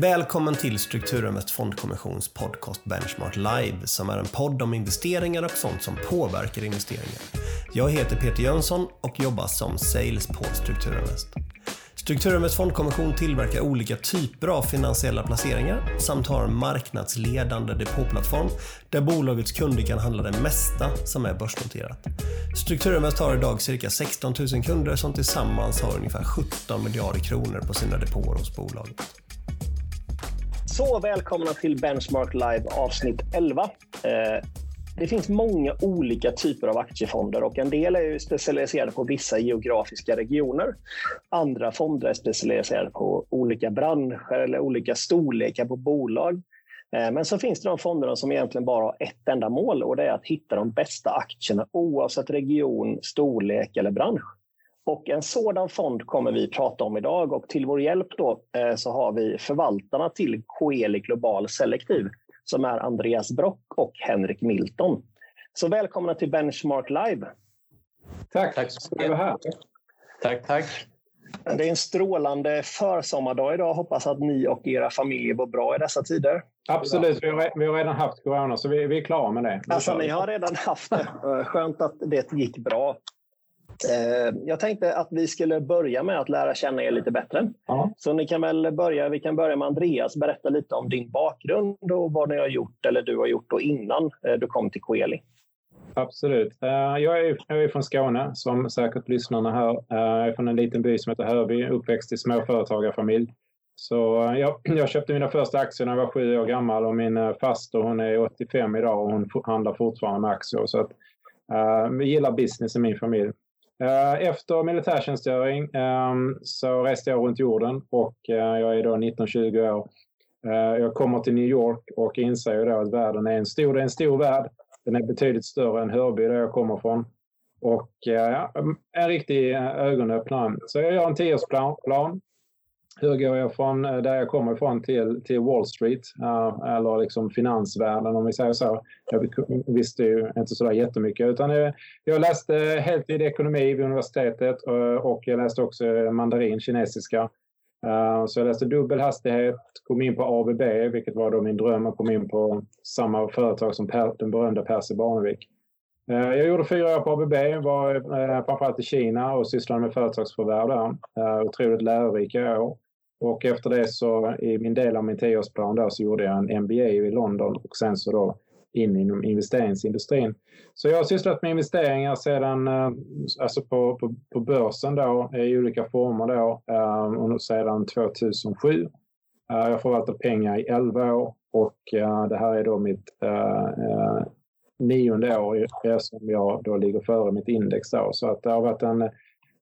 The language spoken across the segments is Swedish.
Välkommen till Strukturinvest Fondkommissions podcast Benchmark Live som är en podd om investeringar och sånt som påverkar investeringar. Jag heter Peter Jönsson och jobbar som sales på Strukturinvest. Strukturinvest Fondkommission tillverkar olika typer av finansiella placeringar samt har en marknadsledande depåplattform där bolagets kunder kan handla det mesta som är börsnoterat. Strukturinvest har idag cirka 16 000 kunder som tillsammans har ungefär 17 miljarder kronor på sina depåer hos bolaget. Så välkomna till Benchmark Live avsnitt 11. Eh, det finns många olika typer av aktiefonder och en del är specialiserade på vissa geografiska regioner. Andra fonder är specialiserade på olika branscher eller olika storlekar på bolag. Eh, men så finns det de fonderna som egentligen bara har ett enda mål och det är att hitta de bästa aktierna oavsett region, storlek eller bransch. Och en sådan fond kommer vi prata om idag och till vår hjälp då eh, så har vi förvaltarna till Coeli Global Selektiv som är Andreas Brock och Henrik Milton. Så välkomna till Benchmark Live. Tack, tack så mycket. Tack, tack. Det är en strålande försommardag idag. Hoppas att ni och era familjer var bra i dessa tider. Absolut, vi har, vi har redan haft corona så vi, vi är klara med det. Alltså, ni har redan haft det. Skönt att det gick bra. Eh, jag tänkte att vi skulle börja med att lära känna er lite bättre. Ja. Så ni kan väl börja, vi kan börja med Andreas. Berätta lite om din bakgrund och vad ni har gjort eller du har gjort då innan eh, du kom till Coeli. Absolut. Eh, jag är, jag är från Skåne, som säkert lyssnarna hör. Jag är från en liten by som heter Hörby, uppväxt i småföretagarfamilj. Så jag, jag, köpte mina första aktier när jag var sju år gammal och min faster hon är 85 idag och hon handlar fortfarande med aktier. Så att, uh, vi gillar business i min familj. Eh, efter militärtjänstgöring ehm, så reste jag runt jorden och eh, jag är då 19-20 år. Eh, jag kommer till New York och inser då att världen är en stor, det är en stor värld. Den är betydligt större än Hörby där jag kommer från. Och en riktig ögonöppnare. Så jag gör en tioårsplan hur går jag från eh, där jag kommer ifrån till, till Wall Street uh, eller liksom finansvärlden om vi säger så. Jag visste ju inte så där jättemycket utan jag, jag läste heltid ekonomi vid universitetet eh, och, jag läste också mandarin, kinesiska. Uh, så jag läste dubbel hastighet, kom in på ABB vilket var då min dröm och kom in på samma företag som per, den berömda Percy Barnevik. Jag gjorde fyra år på ABB, var framförallt i Kina och sysslade med företagsförvärv där. Otroligt lärorika år. Och efter det så i min del av min tioårsplan då så gjorde jag en MBA i London och sen så då in inom investeringsindustrin. Så jag har sysslat med investeringar sedan, eh, alltså på, på, på börsen då i olika former då eh, sedan 2007. Eh, jag förvaltar pengar i 11 år och det här är då mitt nionde år som jag då ligger före mitt index då. Så att det har varit en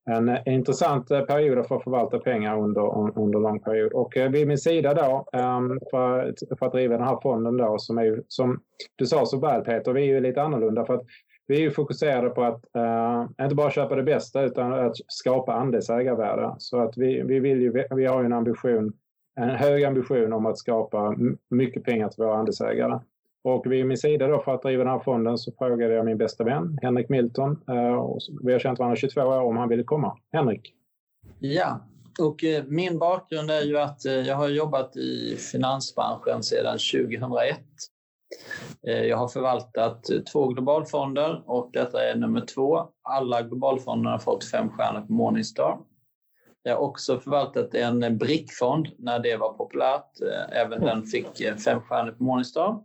en intressant eh, period att få förvalta pengar under, under lång period. Och eh, vid min sida då ehm, för, för att driva den här fonden då som är som du sa så väl Peter, vi är ju lite annorlunda för att vi är ju fokuserade på att uh, inte bara köpa det bästa utan att skapa andelsägarvärde. Så att vi, vi, vill ju, vi har ju en ambition, en hög ambition om att skapa mycket pengar till våra andelsägare. Och vid min sida då för att driva den här fonden så frågade jag min bästa vän Henrik Milton. Eh, vi har känt varandra i 22 år om han ville komma. Henrik? Ja, och eh, min bakgrund är ju att eh, jag har jobbat i finansbranschen sedan 2001. Jag har förvaltat två globalfonder och detta är nummer två. Alla globalfonderna har fått fem stjärnor på Morningstar. Jag har också förvaltat en brickfond när det var populärt. Även den fick fem stjärnor på Morningstar.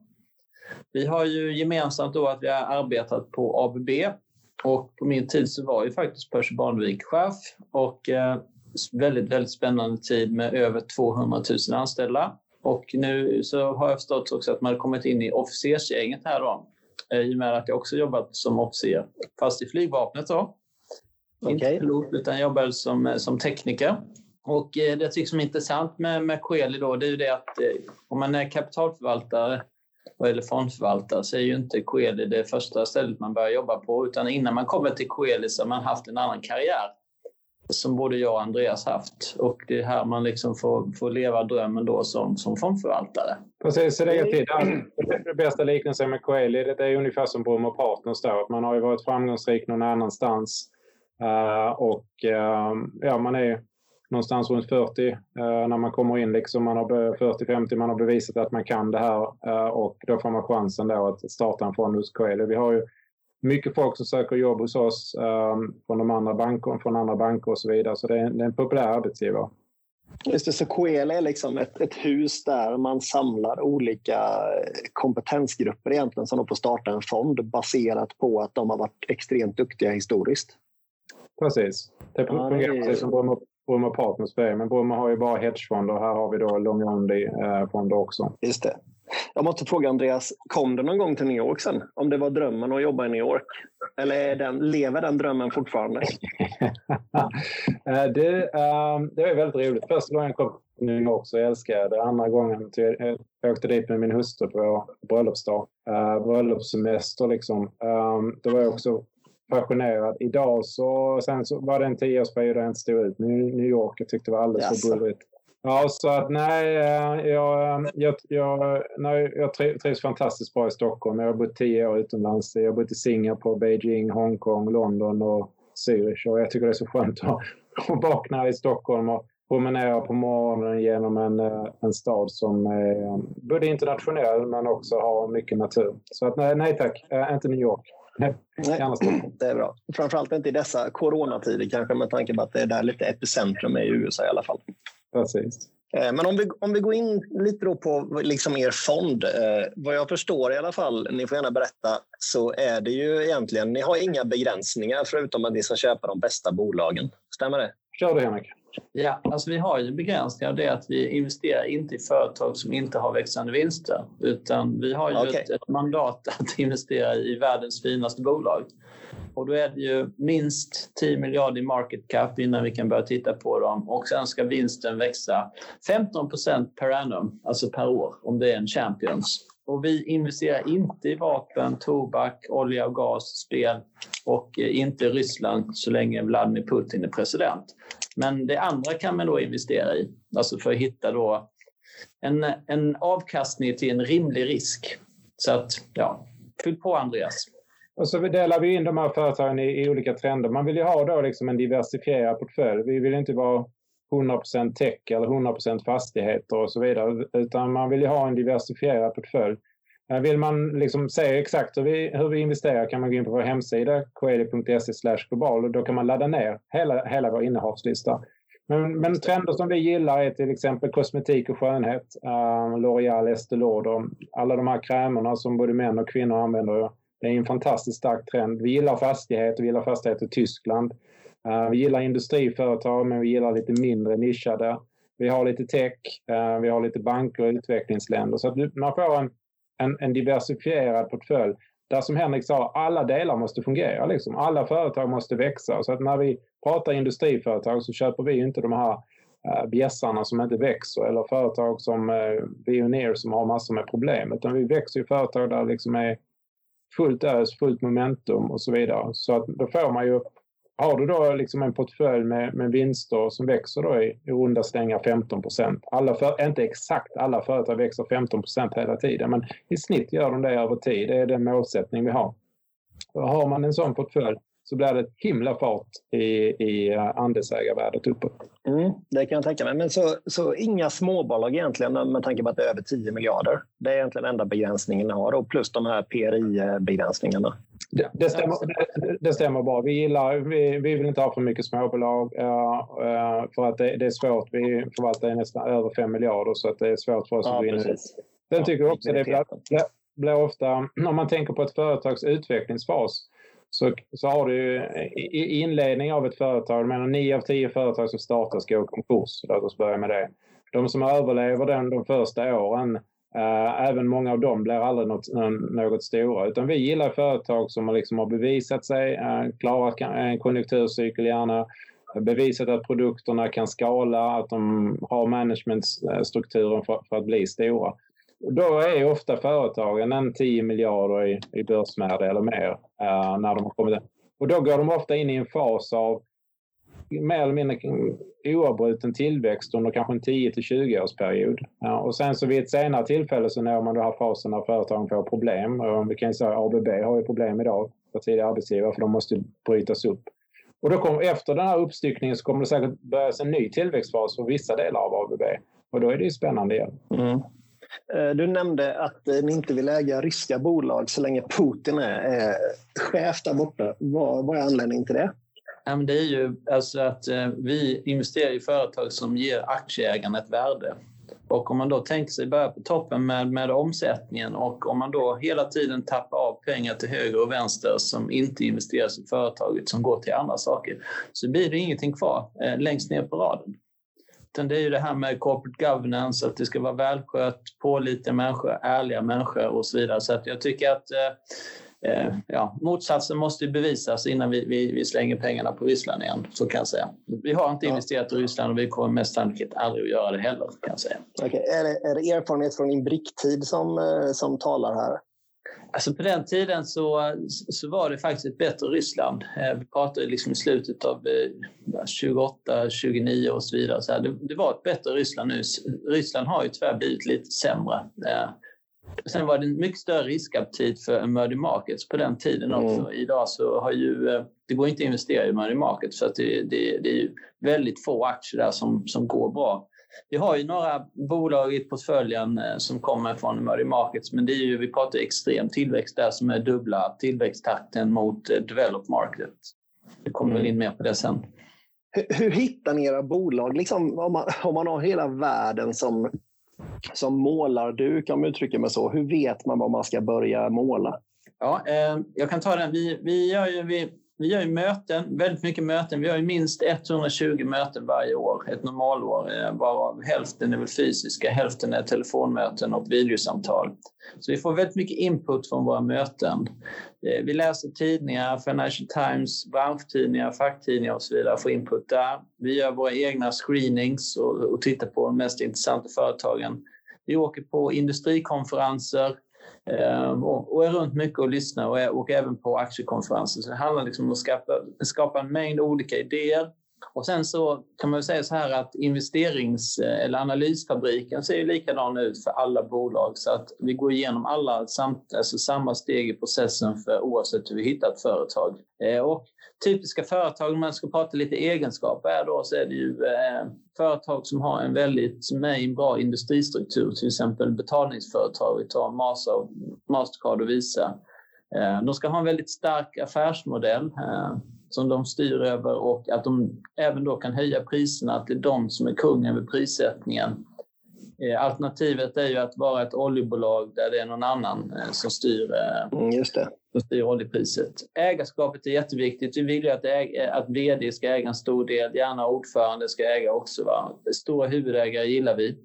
Vi har ju gemensamt då att vi har arbetat på ABB och på min tid så var ju faktiskt Percy Barnevik chef och eh, väldigt, väldigt spännande tid med över 200 000 anställda. Och nu så har jag förstått också att man har kommit in i officersgänget här då. Eh, I och med att jag också jobbat som officer, fast i flygvapnet då. Okay. Inte pilot, utan jobbade som, eh, som tekniker. Och det jag tycker som är intressant med, med Coeli då, det är ju det att om man är kapitalförvaltare gäller fondförvaltare så är ju inte Coeli det första stället man börjar jobba på utan innan man kommer till Coeli så har man haft en annan karriär som både jag och Andreas haft. Och det är här man liksom får, får leva drömmen då som, som fondförvaltare. Precis, så det är till. Det bästa liknelsen med Coeli det är ungefär som Brummer Partners då. Man har ju varit framgångsrik någon annanstans. Uh, och uh, ja, man är någonstans runt 40 eh, när man kommer in. Liksom man har 40-50, man har bevisat att man kan det här eh, och då får man chansen då att starta en fond hos Coeli. Vi har ju mycket folk som söker jobb hos oss eh, från, de andra banker, från andra banker och så vidare. Så det är, det är en populär arbetsgivare. Just det, så Coeli är liksom ett, ett hus där man samlar olika kompetensgrupper egentligen som får starta en fond baserat på att de har varit extremt duktiga historiskt. Precis. Det fungerar ja, det... precis som Bromma, Partners Bay, men Bromma har ju bara hedgefonder. Här har vi då long only-fonder eh, också. Just det. Jag måste fråga Andreas, kom du någon gång till New York sen? Om det var drömmen att jobba i New York? Eller den, lever den drömmen fortfarande? Eh, det, um, det var väldigt roligt. Första gången jag kom till New York så älskade jag det. Andra gången till, jag åkte dit med min hustru på bröllopsdag. Uh, bröllopssemester liksom. Um, det var också passionerad. Idag så, sen så var det en tioårsperiod där jag inte stod ut med New York. Jag tyckte det var alldeles yes. för bullrigt. Ja, så att nej, eh, jag, jag, jag, nej, jag trivs fantastiskt bra i Stockholm. Jag har bott tio år utomlands. Jag har bott i Singapore, Beijing, Hongkong, London och Zürich. Och jag tycker det är så skönt att, att vakna i Stockholm och promenera på morgonen genom en, eh, en stad som är både internationell men också har mycket natur. Så att nej, nej tack, inte New York. Nej, det är bra. Framförallt inte i dessa coronatider kanske med tanke på att det är där lite epicentrum är i USA i alla fall. Precis. Eh, men om vi, om vi går in lite då på liksom er fond. Eh, vad jag förstår i alla fall, ni får gärna berätta, så är det ju egentligen, ni har inga begränsningar förutom att ni ska köpa de bästa bolagen. Stämmer det? Kör du Henrik. Ja, alltså vi har ju begränsningar. Det är att vi investerar inte i företag som inte har växande vinster. Utan vi har ju okay. ett, ett, mandat att investera i världens finaste bolag. Och då är det ju minst 10 miljarder i market cap innan vi kan börja titta på dem. Och sen ska vinsten växa 15% per annum, alltså per år, om det är en Champions. Och vi investerar inte i vapen, tobak, olja och gas, spel och eh, inte i Ryssland så länge Vladimir Putin är president. Men det andra kan man då investera i, alltså för att hitta då en, en avkastning till en rimlig risk. Så att, ja, fyll på Andreas. Och så delar vi in de här företagen i, i olika trender. Man vill ju ha då liksom en diversifierad portfölj. Vi vill inte vara 100% tech eller 100% fastigheter och så vidare. Utan man vill ju ha en diversifierad portfölj. Eh, vill man liksom se exakt hur vi, hur vi investerar kan man gå in på vår hemsida kd.se global och då kan man ladda ner hela, hela vår innehavslista. Men, men trender som vi gillar är till exempel kosmetik och skönhet. Uh, L'Oreal, Estée Lauder, alla de här krämerna som både män och kvinnor använder. Det är en fantastiskt stark trend. Vi gillar fastigheter, vi gillar fastigheter i Tyskland. Eh, vi gillar industriföretag men vi gillar lite mindre nischade. Vi har lite tech, eh, vi har lite banker och utvecklingsländer. Så att man får en en, en diversifierad portfölj där som Henrik sa, alla delar måste fungera. Liksom. Alla företag måste växa. Så att när vi pratar industriföretag så köper vi inte de här eh, bjässarna som inte växer eller företag som Veoneer som har massor med problem. Utan vi växer i företag där det liksom är fullt ös, fullt momentum och så vidare. Så att då får man ju har du då liksom en portfölj med, med vinster som växer då i, i runda slängar 15 procent. Inte exakt alla företag växer 15 procent hela tiden, men i snitt gör de det över tid. Det är den målsättning vi har. Har man en sån portfölj så blir det ett himla fart i, i eh, andelsägarvärdet uppåt. Mm, det kan jag tänka mig. Men så, så inga småbolag egentligen med tanke på att det är över 10 miljarder. Det är egentligen enda begränsningen ni har, och plus de här PRI-begränsningarna. Det, det, stämmer, det, det, stämmer bra. Vi, gillar, vi, vi vill inte ha för mycket småbolag uh, för att det, det, är svårt. Vi förvaltar nästan över 5 miljarder så att det är svåt för oss ja, att gå in i Sen tycker jag också det blir, blir ofta, om man tänker på ett företags utvecklingsfas, så, så har du i inledning av ett företag, men 9 av 10 företag som startas går i konkurs. Låt oss börja med det. De som överlever den de första åren eh, även många av dem blir aldrig något, något stora. Utan vi gillar företag som liksom har bevisat sig, eh, klarat en konjunkturcykel gärna, bevisat att produkterna kan skala, att de har managementstrukturen för, för att bli stora. Då är ofta företagen en 10 miljarder i, i börsvärde eller mer uh, när de har kommit in. Och då går de ofta in i en fas av mer eller mindre oavbruten tillväxt under kanske en 10 till 20 årsperiod. Ja, och sen så vid ett senare tillfälle så når man den här fasen när företagen får problem. Och vi kan ju säga att ABB har ju problem idag för tidigare arbetsgivare för de måste brytas upp. Och då kommer, efter den här uppstyckningen så kommer det säkert börjas en ny tillväxtfas för vissa delar av ABB. Och då är det ju spännande igen. Mm. Eh, du nämnde att eh, ni inte vill äga ryska bolag så länge Putin är eh, chef där borta. Vad, är anledningen till det? det är ju alltså att vi investerar i företag som ger aktieägarna ett värde. Och om man då tänker sig börja på toppen med, med omsättningen och om man då hela tiden tappar av pengar till höger och vänster som inte investeras i företaget som går till andra saker så blir det ingenting kvar eh, längst ner på raden. Utan det är ju det här med corporate governance, att det ska vara välskött, pålitliga människor, ärliga människor och så vidare. Så att jag tycker att eh, eh, ja, motsatsen måste bevisas innan vi, vi, vi, slänger pengarna på Ryssland igen. Så kan jag säga. Vi har inte investerat i Ryssland och vi kommer mest sannolikt aldrig att göra det heller. Kan jag säga. Okay. Är, det, är det erfarenhet från din bricktid som, eh, som talar här? Alltså på den tiden så, så var det faktiskt ett bättre Ryssland. Eh, vi pratade liksom i slutet av 28, 29 och så vidare. Så det, det, var ett bättre Ryssland nu. Ryssland har ju tyvärr blivit lite sämre. Sen var det en mycket större riskaptit för emerging markets på den tiden också. Mm. Idag så har ju, eh, det går inte att investera i emerging markets för att det, det, det är väldigt få aktier där som, som går bra. Vi har ju några bolag i portföljen eh, som kommer från emerging markets men det är ju, vi pratar extrem tillväxt där som är dubbla tillväxttakten mot eh, developed market. Det kommer mm. väl in mer på det sen. Hur, hur hittar ni era bolag? Liksom, om, man, om man har hela världen som som målarduk, om jag uttrycker mig så. Hur vet man vad man ska börja måla? Ja, eh, jag kan ta den. Vi, vi, gör ju, vi, vi gör ju möten, väldigt mycket möten. Vi har ju minst 120 möten varje år, ett normalår, eh, varav hälften är väl fysiska, hälften är telefonmöten och videosamtal. Så vi får väldigt mycket input från våra möten. Eh, vi läser tidningar, Financial Times, branschtidningar, facktidningar och så vidare, får input där. Vi gör våra egna screenings och, och tittar på de mest intressanta företagen. Vi åker på industrikonferenser, Ehm, och, är runt mycket och lyssnar och, är, och även på aktiekonferenser. Så det handlar liksom om att skapa, skapa en mängd olika idéer. Och sen så kan man säga så här att investerings eh, eller analysfabriken ser ju likadan ut för alla bolag så att vi går igenom alla samt, alltså samma steg i processen för oavsett hur vi hittar ett företag. Eh, och typiska företag, om man ska prata lite egenskaper, här då, så är det ju eh, företag som har en väldigt med en bra industristruktur, till exempel betalningsföretag, vi tar Masa, Mastercard och Visa. De ska ha en väldigt stark affärsmodell som de styr över och att de även då kan höja priserna, att det är de som är kungen vid prissättningen. Eh, alternativet är ju att vara ett oljebolag där det är någon annan eh, som styr, eh, mm, Just det. Som styr oljepriset. Ägarskapet är jätteviktigt. Vi vill ju att, äg, att vd ska äga en stor del, gärna ordförande ska äga också. Va? Stora huvudägare gillar vi.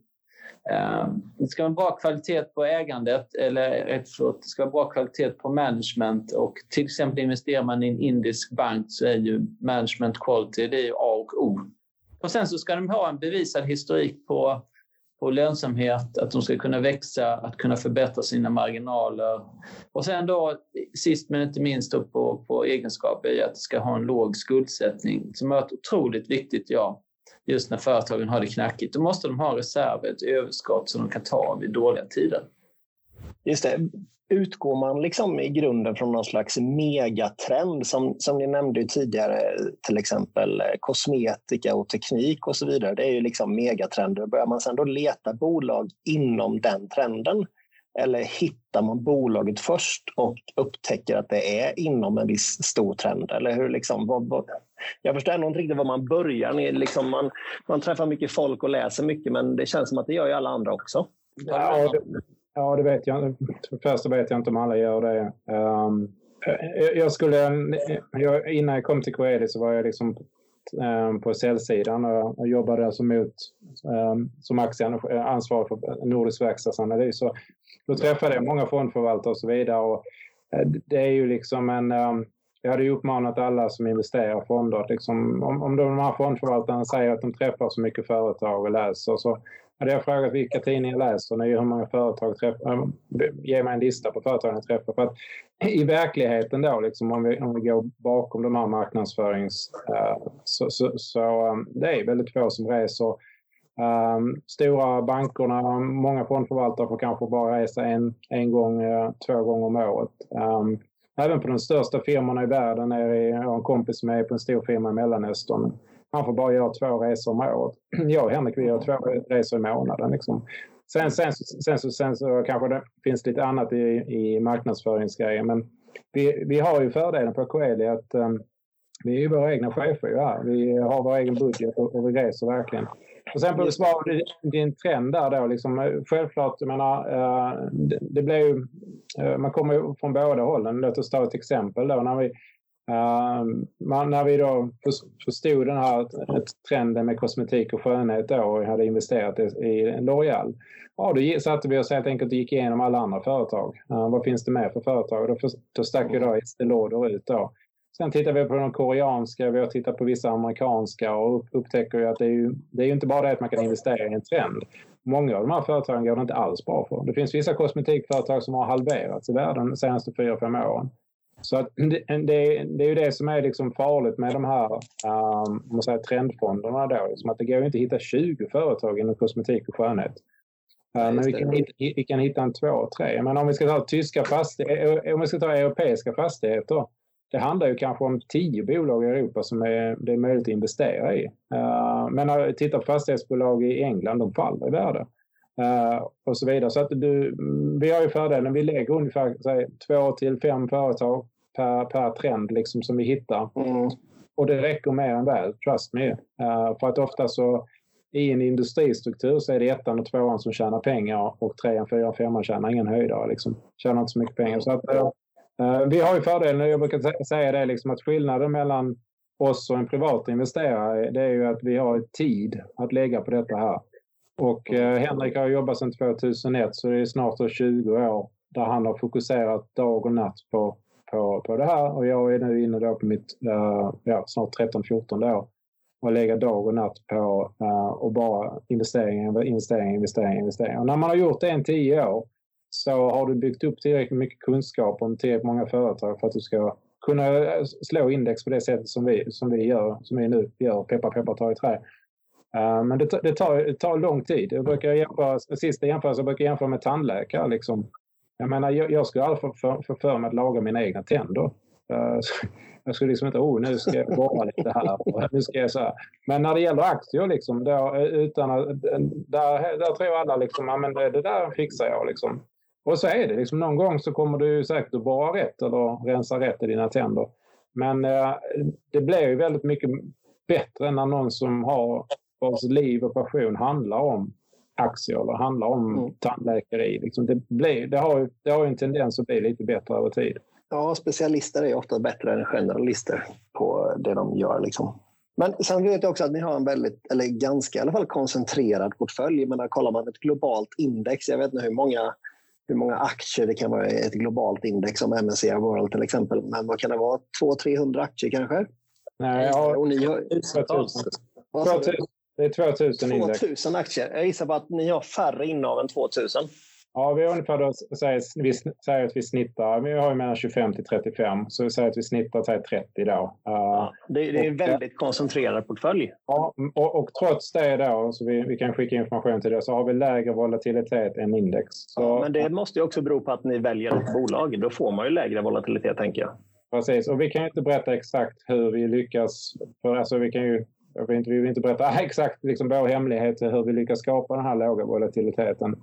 Ehm, det ska vara en bra kvalitet på ägandet, eller förlåt, det ska vara bra kvalitet på management och till exempel investerar man i en indisk bank så är ju management quality det är A och O. Och sen så ska de ha en bevisad historik på på lönsamhet, att de ska kunna växa, att kunna förbättra sina marginaler. Och sen då sist men inte minst på, på egenskaper är att det ska ha en låg skuldsättning som är ett otroligt viktigt ja just när företagen har det knackigt. Då måste de ha reserver, ett överskott som de kan ta vid dåliga tider. Just det utgår man liksom i grunden från någon slags megatrend som, som ni nämnde tidigare, till exempel eh, kosmetika och teknik och så vidare. Det är ju liksom megatrender. Börjar man sedan då leta bolag inom den trenden? Eller hittar man bolaget först och upptäcker att det är inom en viss stor trend? Eller hur liksom, vad, vad, jag förstår ändå inte riktigt var man börjar. Ni, liksom, man, man träffar mycket folk och läser mycket men det känns som att det gör ju alla andra också. Ja, Ja, det vet jag För första vet jag inte om alla gör det. Um, jag skulle, jag, innan jag kom till Coeli så var jag liksom um, på säljsidan och, och jobbade alltså mot, um, som aktieansvarig för Nordisk verkstadsanalys. Så då träffade jag många fondförvaltare och så vidare. Och, eh, det är ju liksom en... Um, jag hade ju uppmanat alla som investerar i fonder liksom, om, om de här fondförvaltarna säger att de träffar så mycket företag och läser så hade jag frågat vilka tidningar läser ni, hur många företag träffar, ge mig en lista på företag ni träffar. För att i verkligheten då, liksom, om, vi, om vi går bakom de här marknadsförings... Uh, så, så, så um, det är väldigt få som reser. Um, stora bankerna, många fondförvaltare får kanske bara resa en, en gång, uh, två gånger om året. Um, Även på de största firmorna i världen. Jag har en kompis som är på en stor firma i Mellanöstern. Han får bara göra två resor om året. Jag och Henrik vi gör två resor i månaden. Liksom. Sen, sen, sen, sen, sen så kanske det finns lite annat i, i marknadsföringsgrejer. Men vi, vi har ju fördelen på Coeli att um, vi är ju våra egna chefer här. Vi har vår egen budget och, och vi reser verkligen. Och sen på att svara din trend där då. Liksom, självklart, jag menar, uh, det, det blir ju, uh, man kommer ju från båda hållen. Låt oss ta ett exempel då. När vi, man, när vi då förstod den här trenden med kosmetik och skönhet då och hade investerat i, L'Oreal. Ja, då satte vi oss helt enkelt och gick igenom alla andra företag. Vad finns det mer för företag? Då, då stack ju då Estée Lauder ut då. Sen tittar vi på de koreanska, vi har tittat på vissa amerikanska och upptäcker att det är ju, det är ju inte bara det att man kan investera i en trend. Många av de här företagen går det inte alls bra för. Det finns vissa kosmetikföretag som har halverats i världen de senaste 4-5 åren. Så att det, det, det, är ju det som är liksom farligt med de här um, man säger, trendfonderna. Då, liksom att det går inte att hitta 20 företag inom kosmetik och skönhet. Uh, men vi kan, vi kan hitta en två, tre. Men om vi ska ta tyska fastigheter, om vi ska ta europeiska fastigheter. Det handlar ju kanske om tio bolag i Europa som är, det är möjligt att investera i. Uh, men när vi tittar på fastighetsbolag i England, de faller i värde. Uh, och så vidare. Så att du, vi har ju fördelen, vi lägger ungefär säg, två till fem företag per, per trend liksom, som vi hittar. Mm. Och det räcker mer än väl, trust me. Uh, för att ofta så i en industristruktur så är det ettan och tvåan som tjänar pengar och trean, fyran, femman tjänar ingen höjdare. Liksom. Tjänar inte så mycket pengar. Så att, vi har ju fördelen, jag brukar säga det, liksom, att skillnaden mellan oss och en privat investerare det är ju att vi har tid att lägga på detta här. Och eh, Henrik har jobbat sedan 2001 så det är snart 20 år där han har fokuserat dag och natt på, på, på det här. Och jag är nu inne då på mitt uh, ja, snart 13-14 år och lägger dag och natt på och bara investeringar, investeringar, investeringar, investeringar. Och när man har gjort det i 10 år så har du byggt upp tillräckligt mycket kunskap om tillräckligt många företag för att du ska kunna eh, slå index på det sättet som vi, som vi gör, som vi nu gör, peppa peppa ta i trä. Uh, men det, det, tar, det tar lång tid. Jag brukar jämföra, sista jämförelsen jag brukar jämföra med tandläkare. Liksom. Jag menar, jag, jag skulle aldrig få för, för, för mig att laga mina egna tänder. Uh, jag skulle liksom inte, oh nu ska jag borra lite här. nu ska jag så här. Men när det gäller aktier, liksom, då, utan där, där tror alla liksom, ja, men det, det där fixar jag. Liksom. Och så är det. Liksom, någon gång så kommer du säkert att borra rätt eller rensa rätt i dina tänder. Men uh, det blir ju väldigt mycket bättre när någon som har vars liv och passion handlar om aktier eller handlar om mm. tandläkeri. Liksom det, blir, det, har, det har en tendens att bli lite bättre över tid. Ja, specialister är ofta bättre än generalister på det de gör. Liksom. Men sen vet jag också att ni har en väldigt, eller ganska i alla fall koncentrerad portfölj. Men kollar man ett globalt index, jag vet inte hur många, hur många aktier det kan vara i ett globalt index som MSCI World till exempel. Men vad kan det vara? 200-300 aktier kanske? Nej, ja, och ni har, 2000. Det är 2000 index. 2000 aktier. Jag gissar på att ni har färre innehav än 2000. Ja, vi har ungefär då, säger, vi säger att vi snittar, vi har ju mellan 25 till 35, så vi säger att vi snittar säger 30 då. Ja, det, det, är en väldigt koncentrerad portfölj. Ja, och, och, trots det då, så vi, vi kan skicka information till det, så har vi lägre volatilitet än index. Så, ja, men det måste ju också bero på att ni väljer ett bolag. Då får man ju lägre volatilitet, tänker jag. Precis, och vi kan ju inte berätta exakt hur vi lyckas. För alltså, vi kan ju jag vill inte, vi vill inte berätta exakt liksom vår hemlighet hur vi lyckas skapa den här låga volatiliteten.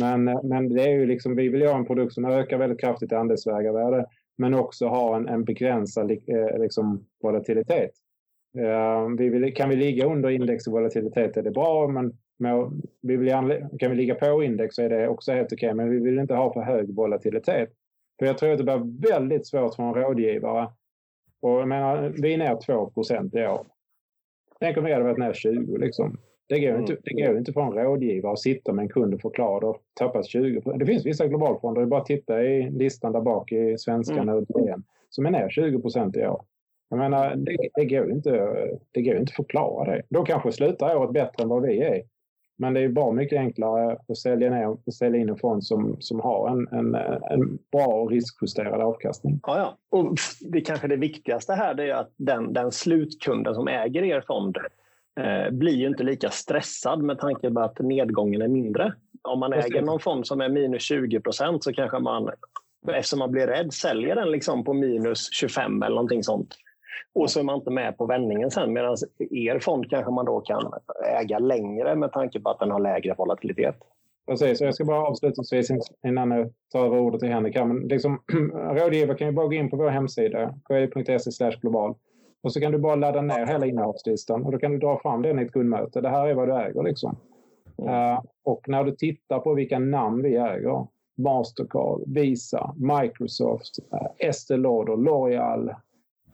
Men, men det är ju liksom, vi vill göra en produkt som ökar väldigt kraftigt i andelsvägarvärde men också har en, en begränsad eh, liksom, volatilitet. Eh, vi vill, kan vi ligga under index i volatilitet är det bra, men med, vi vill, kan vi ligga på index så är det också helt okej, okay, men vi vill inte ha för hög volatilitet. För jag tror att det blir väldigt svårt för en rådgivare. Och jag menar, vi är ner 2 i år. Tänk om vi hade varit ner 20 liksom. Det går, mm. inte, det går inte för en rådgivare att sitta med en kund och förklara och tappas 20% Det finns vissa globalfonder, det är bara att titta i listan där bak i svenskan mm. och som är ner 20 procent i år. Jag menar, det, det, går inte, det går inte att förklara det. Då kanske slutar året bättre än vad vi är. Men det är bra mycket enklare att sälja, ner, att sälja in en fond som, som har en, en, en bra riskjusterad avkastning. Ja, ja. Och det kanske det viktigaste här är att den, den slutkunden som äger er fond blir ju inte lika stressad med tanke på att nedgången är mindre. Om man äger någon fond som är minus 20 procent så kanske man eftersom man blir rädd, säljer den liksom på minus 25 eller någonting sånt. Och så är man inte med på vändningen sen. Medan er fond kanske man då kan äga längre med tanke på att den har lägre volatilitet. Precis, jag ska bara avslutningsvis innan jag tar över ordet till Henrik. Men liksom, rådgivare kan ju bara gå in på vår hemsida, ki.se global. Och så kan du bara ladda ner hela innehavslistan och då kan du dra fram den i ett kundmöte. Det här är vad du äger. Liksom. Mm. Uh, och när du tittar på vilka namn vi äger, Mastercard, Visa, Microsoft, uh, Estée Lauder, L'Oreal,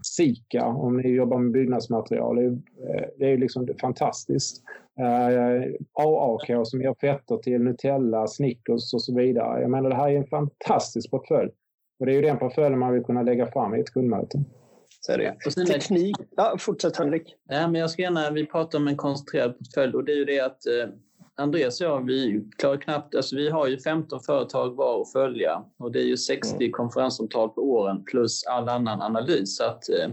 Sika om ni jobbar med byggnadsmaterial. Det är, uh, det är liksom fantastiskt. Uh, AAK som ger fetter till Nutella, Snickers och så vidare. Jag menar det här är en fantastisk portfölj. Och det är ju den portföljen man vill kunna lägga fram i ett kundmöte. Så är det. Sen Teknik. Ja, fortsätt Henrik. Ja, men jag ska gärna, vi pratar om en koncentrerad portfölj och det är ju det att eh, Andreas och jag, vi klarar knappt, alltså vi har ju 15 företag var att följa och det är ju 60 mm. konferenssamtal på åren plus all annan analys. Så att, eh,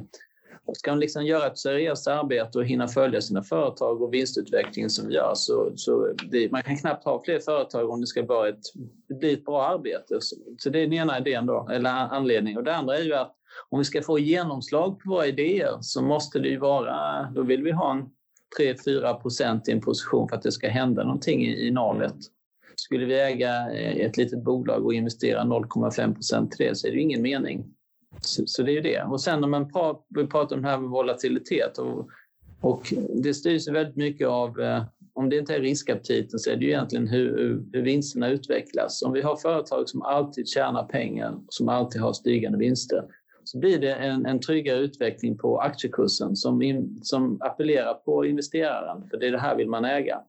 ska man liksom göra ett seriöst arbete och hinna följa sina företag och vinstutvecklingen som vi gör så, så det, man kan knappt ha fler företag om det ska vara ett, bli ett bra arbete. Så, så det är den ena idén då, eller anledningen. Och det andra är ju att om vi ska få genomslag på våra idéer så måste det ju vara, då vill vi ha en 3-4 procent i en position för att det ska hända någonting i, i navet. Skulle vi äga eh, ett litet bolag och investera 0,5 procent till det så är det ingen mening. Så, så, det är ju det. Och sen när man pratar, vi pratar om det här med volatilitet och, och det styrs väldigt mycket av eh, om det inte är riskaptiten så är det ju egentligen hur, hur vinsterna utvecklas. Om vi har företag som alltid tjänar pengar, som alltid har stigande vinster, så blir det en, en tryggare utveckling på aktiekursen som, in, som appellerar på investeraren, för det är det här vill man äga.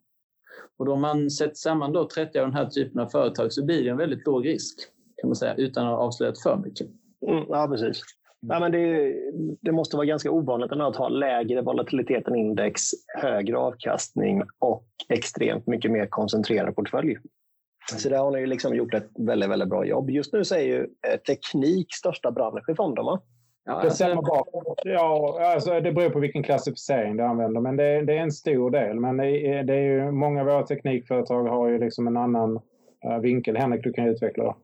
Och då man sätter samman då 30 av den här typen av företag så blir det en väldigt låg risk, kan man säga, utan att avslöja för mycket. Mm, ja, precis. Nej, men det, det, måste vara ganska ovanligt att ha lägre volatilitet än index, högre avkastning och extremt mycket mer koncentrerad portfölj. Så där har ni liksom gjort ett väldigt, väldigt bra jobb. Just nu så är ju eh, teknik största bransch i fonden, va? Ja, det stämmer bra. Ja, alltså det beror på vilken klassificering du använder, men det, det är en stor del. Men det är, det är ju, många av våra teknikföretag har ju liksom en annan uh, vinkel. Henrik, du kan utveckla det.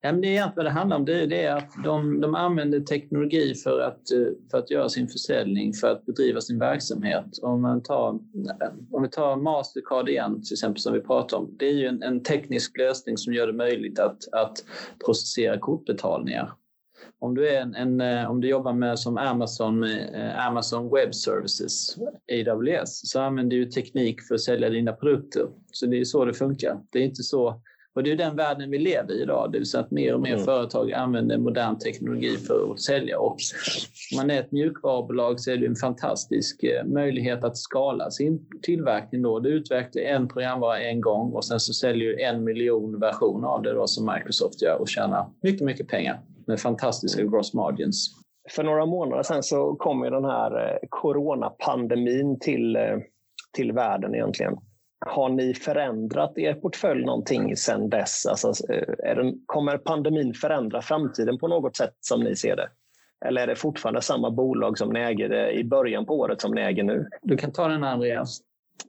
Ja, men det är egentligen vad det handlar om. Det är, att de, de använder teknologi för att, eh, för att göra sin försäljning, för att bedriva sin verksamhet. Om, man tar, om vi tar Mastercard igen, till exempel, som vi pratar om. Det är ju en, en teknisk lösning som gör det möjligt att, att processera kortbetalningar. Om du, är en, en, eh, om du jobbar med som Amazon, eh, Amazon Web Services, AWS, så använder du teknik för att sälja dina produkter. Så det är så det funkar. Det är inte så och det är den världen vi lever i idag, det vill säga att mer och mer mm. företag använder modern teknologi för att sälja. Och om man är ett mjukvarubolag så är det en fantastisk eh, möjlighet att skala sin tillverkning. Då. Du utvecklar en programvara en gång och sen så säljer du en miljon versioner av det då, som Microsoft gör och tjänar mycket, mycket pengar med fantastiska gross margins. För några månader sedan så kom ju den här eh, coronapandemin till, eh, till världen egentligen. Har ni förändrat er portfölj någonting sedan dess? Alltså, eh, det, kommer pandemin förändra framtiden på något sätt som ni ser det? Eller är det fortfarande samma bolag som ni äger i början på året som ni äger nu? Du kan ta den Andreas.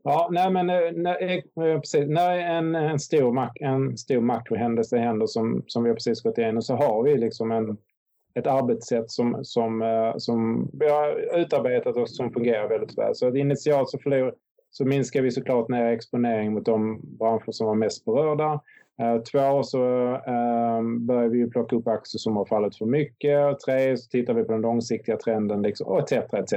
Ja, nej, men eh, när, eh, precis, när en, en, stor, en stor makrohändelse händer som, som vi har precis gått igenom så har vi liksom en, ett arbetssätt som, som, som vi har utarbetat och som fungerar väldigt väl. Så initialt så förlor, så minskar vi såklart ner exponering mot de branscher som var mest berörda. Eh, två så ehm, börjar vi plocka upp aktier som har fallit för mycket. Tre så tittar vi på den långsiktiga trenden liksom, etc. etc.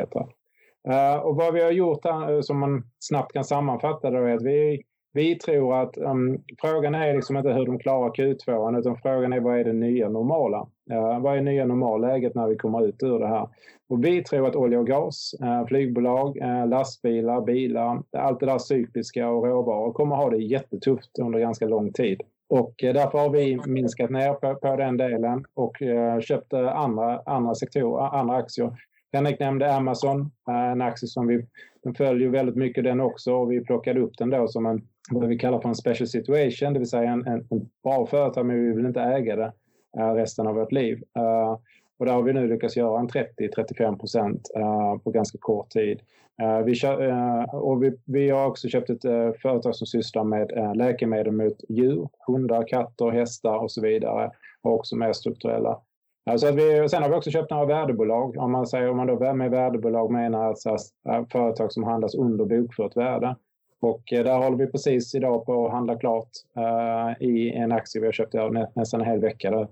Eh, och vad vi har gjort här, eh, som man snabbt kan sammanfatta då är att vi vi tror att um, frågan är liksom inte hur de klarar Q2 utan frågan är vad är det nya normala? Uh, vad är nya normalläget när vi kommer ut ur det här? Och vi tror att olja och gas, uh, flygbolag, uh, lastbilar, bilar, allt det där cykliska och råvaror kommer ha det jättetufft under ganska lång tid. Och därför har vi minskat ner på, på den delen och köpt andra, andra sektorer, andra aktier. Henrik nämnde Amazon, en aktie som vi den följer väldigt mycket den också och vi plockade upp den då som en vad vi kallar för en special situation, det vill säga en, en, en bra företag men vi vill inte äga det Eh, resten av vårt liv. Eh, och där har vi nu lyckats göra en 30-35 procent eh, på ganska kort tid. Vi, och vi, vi, har också köpt ett företag som sysslar med läkemedel mot djur, hundar, katter, hästar och så vidare. Och också mer strukturella Så att vi, sen har vi också köpt några värdebolag. Om man, säger, om man då med värdebolag menar alltså företag som handlas under bokfört värde. Och där håller vi precis idag på att handla klart i en aktie vi har köpt nästan en hel vecka. Där.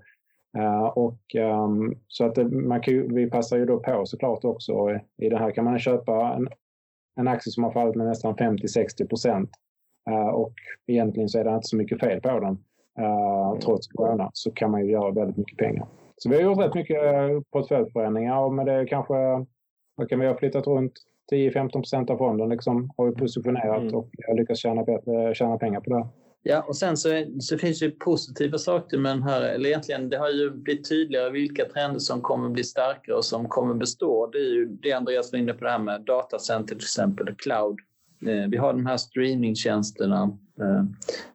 Uh, och, um, så att det, man kan, vi passar ju då på såklart också. I det här kan man köpa en, en aktie som har fallit med nästan 50-60 procent. Uh, och egentligen så är det inte så mycket fel på den. trots corona så kan man ju göra väldigt mycket pengar. Så vi har gjort rätt mycket eh, portföljförändringar men det är kanske, vad kan vi ha flyttat runt 10-15 procent av fonden liksom, har vi positionerat mm. och lyckats tjäna, tjäna pengar på det. Ja, och sen så, så finns det positiva saker med den här, eller egentligen det har ju blivit tydligare vilka trender som kommer bli starkare och som kommer bestå. Det är ju det Andreas var inne på det här med datacenter till exempel, cloud. Eh, vi har de här streamingtjänsterna, eh,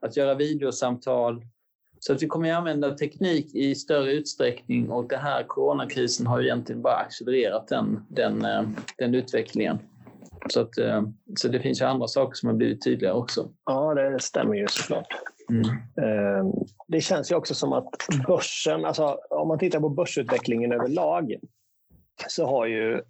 att göra videosamtal, så att vi kommer att använda teknik i större utsträckning och den här coronakrisen har ju egentligen bara accelererat den, den, eh, den utvecklingen. Så, att, eh, så det finns ju andra saker som har blivit tydligare också. Ja, det stämmer ju såklart. Mm. Eh, det känns ju också som att börsen, alltså om man tittar på börsutvecklingen överlag så har ju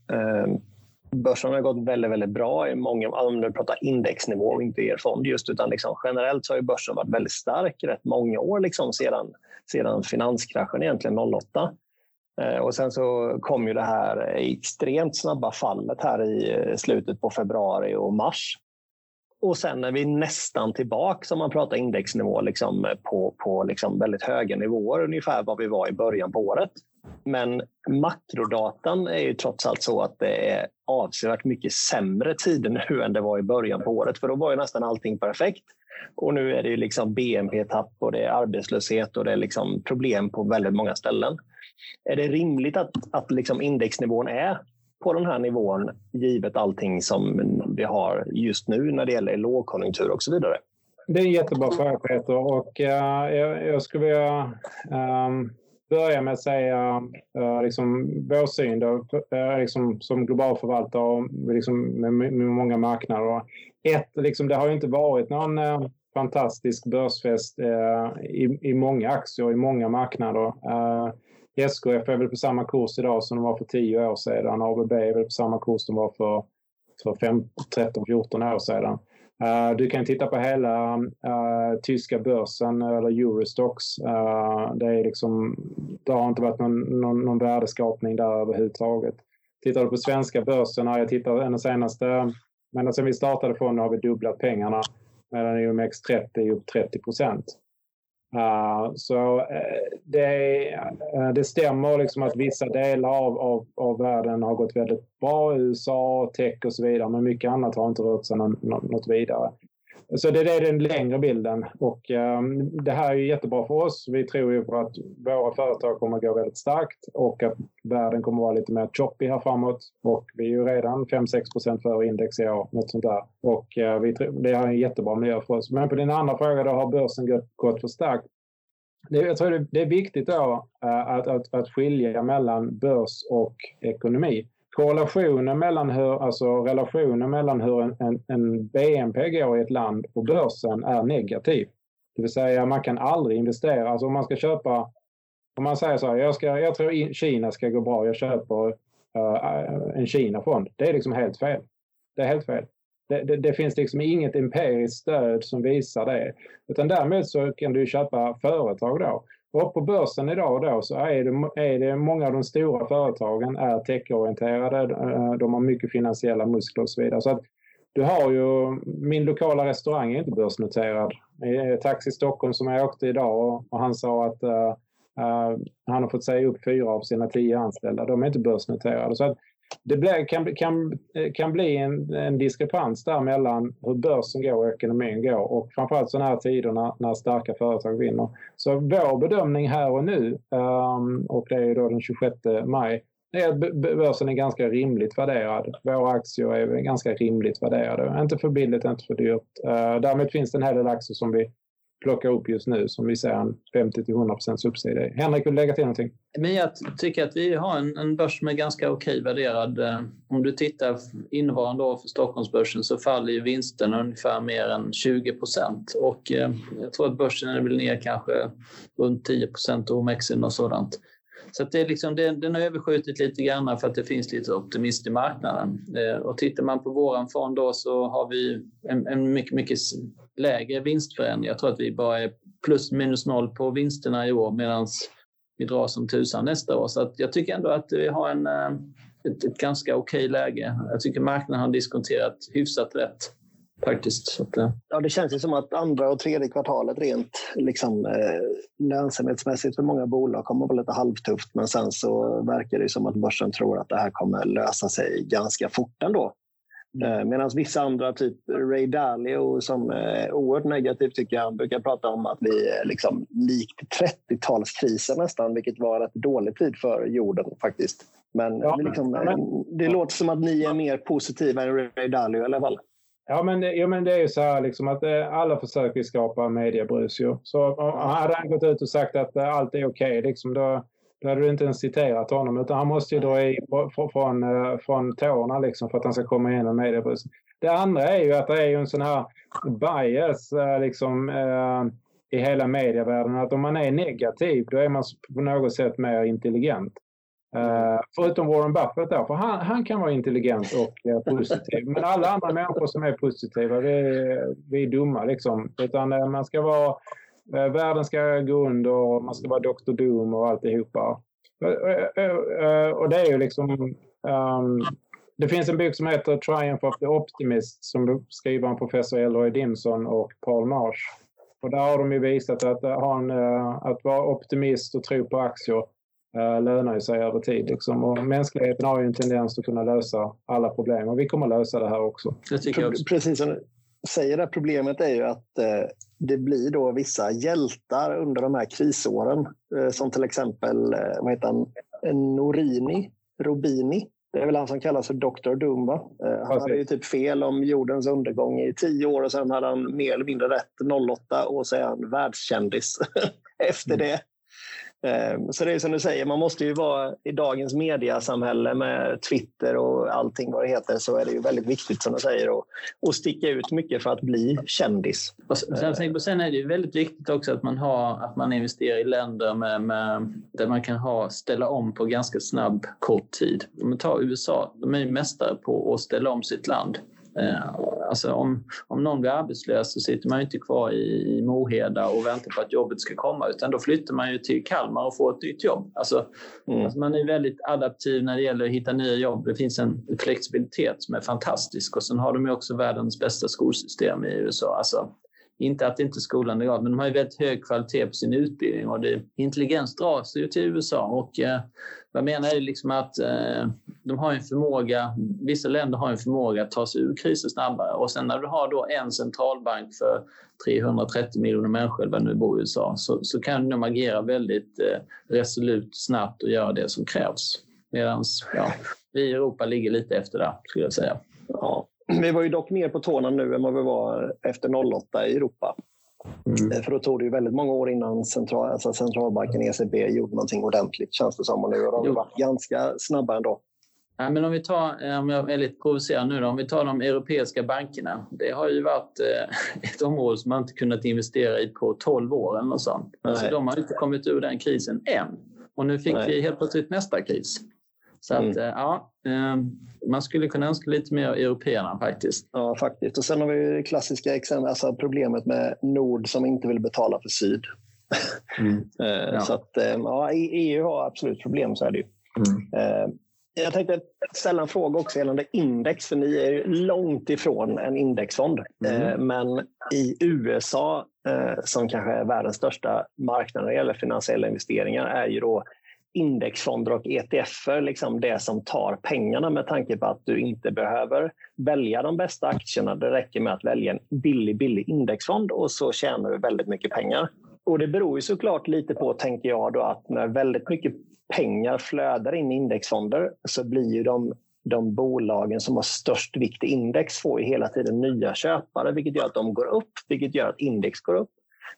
börsen har gått väldigt, väldigt bra i många, om du pratar indexnivå och inte er fond just, utan liksom generellt så har börsen varit väldigt stark rätt många år liksom sedan, sedan finanskraschen egentligen 08. Eh, och sen så kom ju det här extremt snabba fallet här i eh, slutet på februari och mars. Och sen är vi nästan tillbaka om man pratar indexnivå liksom på, på liksom väldigt höga nivåer, ungefär vad vi var i början på året. Men makrodatan är ju trots allt så att det är avsevärt mycket sämre tider nu än det var i början på året. För då var ju nästan allting perfekt. Och nu är det ju liksom BNP-tapp och det är arbetslöshet och det är liksom problem på väldigt många ställen. Är det rimligt att, att liksom indexnivån är på den här nivån givet allting som vi har just nu när det gäller lågkonjunktur och så vidare? Det är en jättebra fråga Peter och uh, jag, jag, skulle vilja um, börja med att säga uh, liksom, vår syn då, uh, liksom, som global förvaltare och liksom, med, med, många marknader. Ett, liksom, det har ju inte varit någon uh, fantastisk börsfest i, i många aktier, och i många marknader. SKF är väl på samma kurs idag som de var för 10 år sedan. ABB är väl på samma kurs som de var för, för 13-14 år sedan. Uh, du kan titta på hela uh, tyska börsen eh, eller Eurostox. Uh, det, är liksom, det har inte varit någon, någon, någon värdeskapning där överhuvudtaget. Tittar du på svenska börsen, jag tittar den senaste, men sen vi startade fonden har vi dubblat pengarna medan OMX30 är upp 30 procent. Uh, så uh, det, uh, det stämmer liksom att vissa delar av, av, av världen har gått väldigt bra. USA, tech och så vidare. Men mycket annat har inte rört sig någon, något vidare. Så det är den längre bilden och um, det här är jättebra för oss. Vi tror ju på att våra företag kommer att gå väldigt starkt och att världen kommer att vara lite mer choppy här framåt. Och vi är ju redan 5-6 procent före index i år, något sånt där. Och uh, vi, det är en jättebra miljö för oss. Men på din andra fråga då, har börsen gått, gått för starkt? Det, jag tror det, det är viktigt då uh, att, att, att skilja mellan börs och ekonomi korrelationen mellan hur, alltså relationen mellan hur en, en, en, BNP går i ett land och börsen är negativ. Det vill säga man kan aldrig investera, alltså om man ska köpa, om man säger så här, jag, ska, jag tror Kina ska gå bra, jag köper uh, en Kina-fond. Det är liksom helt fel. Det är helt fel. Det, det, det, finns liksom inget empiriskt stöd som visar det. Utan därmed så kan du köpa företag då. Och på börsen idag då så är det, är det många av de stora företagen är techorienterade. Eh, de har mycket finansiella muskler och så vidare. Så att du har ju, min lokala restaurang är inte börsnoterad. Taxi Stockholm som jag åkte idag och, han sa att uh, uh, han har fått säga upp fyra av sina tio anställda. De är inte börsnoterade. Så att det blir, kan, kan, kan bli en, en diskrepans där mellan hur börsen går och ekonomin går och framförallt sådana här tider när, när starka företag vinner. Så vår bedömning här och nu, um, och det är då den 26 maj, är att börsen är ganska rimligt värderad. Våra aktier är ganska rimligt värderade. Inte för billigt, inte för dyrt. Ehm, uh, därmed finns det en hel del aktier som vi plockar upp just nu som vi ser en 50-100% uppsida. i. Henrik, vill du lägga till någonting? Men jag tycker att vi har en, en börs som är ganska okej värderad. Eh, om du tittar innevarande år för Stockholmsbörsen så faller ju vinsterna ungefär mer än 20 procent. Och eh, jag tror att börsen är väl ner kanske runt 10 procent och OMX och sådant. Så det är liksom, det, den har överskjutit lite grann för att det finns lite optimism i marknaden. Eh, och tittar man på våran fond då så har vi en, en mycket, mycket lägre vinstförändring. Jag tror att vi bara är plus minus noll på vinsterna i år medan vi drar som tusan nästa år. Så att jag tycker ändå att vi har en, eh, ett, ett ganska okej läge. Jag tycker marknaden har diskonterat hyfsat rätt faktiskt. Eh. Ja, det känns ju som att andra och tredje kvartalet rent liksom, eh, lönsamhetsmässigt för många bolag kommer att vara lite halvtufft men sen så verkar det som att börsen tror att det här kommer lösa sig ganska fort ändå. Mm. Eh, Medan vissa andra, typ Ray Dalio som är oerhört negativ tycker jag, brukar prata om att vi är liksom likt 30-talskrisen nästan, vilket var rätt dålig tid för jorden faktiskt. Men, ja, liksom, men, det ja. låter som att ni är mer positiva än Ray Dalio i alla fall. Ja men, ja, men det är ju så här liksom att eh, alla försöker skapa mediebrus ju. Så hade han gått ut och sagt att eh, allt är okej, okay, liksom, då, då hade du inte ens citerat honom. Utan han måste ju dra i från, eh, från tårna liksom, för att han ska komma igenom mediebruset. Det andra är ju att det är ju en sån här bias eh, liksom, eh, i hela medievärlden. Att om man är negativ, då är man på något sätt mer intelligent. Uh, förutom Warren Buffett då, för han, han kan vara intelligent och uh, positiv. Men alla andra människor som är positiva, vi, vi är dumma liksom. Utan uh, man ska vara, världen ska gå under och man ska vara Dr. Doom och alltihopa. och det är ju liksom, um, det finns en bok som heter Triumph of the Optimist som skriver en professor Elroy Dimson och Paul Marsh. Och där har de ju visat att, ha en, att vara optimist och tro på aktier Eh, lönar ju sig över tid. Liksom. Och mänskligheten har ju en tendens att kunna lösa alla problem och vi kommer lösa det här också. Det tycker jag också. Precis som du säger, det problemet är ju att eh, det blir då vissa hjältar under de här krisåren. Eh, som till exempel, eh, vad heter han, Norini, Robini. Det är väl han som kallas för Dr. Doom, va? Eh, han Precis. hade ju typ fel om jordens undergång i tio år och sen hade han mer eller mindre rätt 08 och så är han världskändis efter mm. det. Ehm, så det är som du säger, man måste ju vara i dagens mediasamhälle med Twitter och allting vad det heter så är det ju väldigt viktigt som du säger att, att sticka ut mycket för att bli kändis. Och sen, sen är det ju väldigt viktigt också att man, har, att man investerar i länder med, med, där man kan ha, ställa om på ganska snabb kort tid. Om man tar USA, de är ju mästare på att ställa om sitt land. Ehm, Alltså om, om någon blir arbetslös så sitter man inte kvar i, i Moheda och väntar på att jobbet ska komma utan då flyttar man ju till Kalmar och får ett nytt jobb. Alltså, mm. alltså man är väldigt adaptiv när det gäller att hitta nya jobb. Det finns en flexibilitet som är fantastisk och sen har de ju också världens bästa skolsystem i USA. Alltså, inte att inte skolan är bra, men de har ju väldigt hög kvalitet på sin utbildning och det, intelligens dras ju till USA. Och, eh, vad jag menar är liksom att eh, de har en förmåga, vissa länder har en förmåga att ta sig ur kriser snabbare och sen när du har då en centralbank för 330 miljoner människor, vad nu bor i USA, så, så kan de agera väldigt eh, resolut, snabbt och göra det som krävs. Medan ja, vi i Europa ligger lite efter där, skulle jag säga. Ja, vi var ju dock mer på tårna nu än vad vi var efter 08 i Europa. Mm. Eh, för då tog det ju väldigt många år innan central, alltså centralbanken ECB gjorde någonting ordentligt känns det som. Och nu har de varit ganska snabba ändå. Ja, men om vi tar, eh, om jag är lite provocerad nu då, om vi tar de europeiska bankerna. Det har ju varit eh, ett område som man inte kunnat investera i på 12 år eller något sånt. Alltså, de har inte kommit ur den krisen än. Och nu fick Nej. vi helt plötsligt nästa kris. Så att, mm. ja, man skulle kunna önska lite mer européerna faktiskt. Ja, faktiskt. Och sen har vi det klassiska exempel, alltså problemet med Nord som inte vill betala för Syd. Mm. ja. Så att, ja, EU har absolut problem, så är det ju. Mm. Jag tänkte ställa en fråga också gällande index, för ni är långt ifrån en indexfond. Mm. Men i USA, som kanske är världens största marknad när det gäller finansiella investeringar, är ju då indexfonder och ETFer liksom det som tar pengarna med tanke på att du inte behöver välja de bästa aktierna. Det räcker med att välja en billig, billig indexfond och så tjänar du väldigt mycket pengar. Och Det beror ju såklart lite på, tänker jag, då, att när väldigt mycket pengar flödar in i indexfonder så blir ju de, de bolagen som har störst vikt i index får ju hela tiden nya köpare vilket gör att de går upp, vilket gör att index går upp.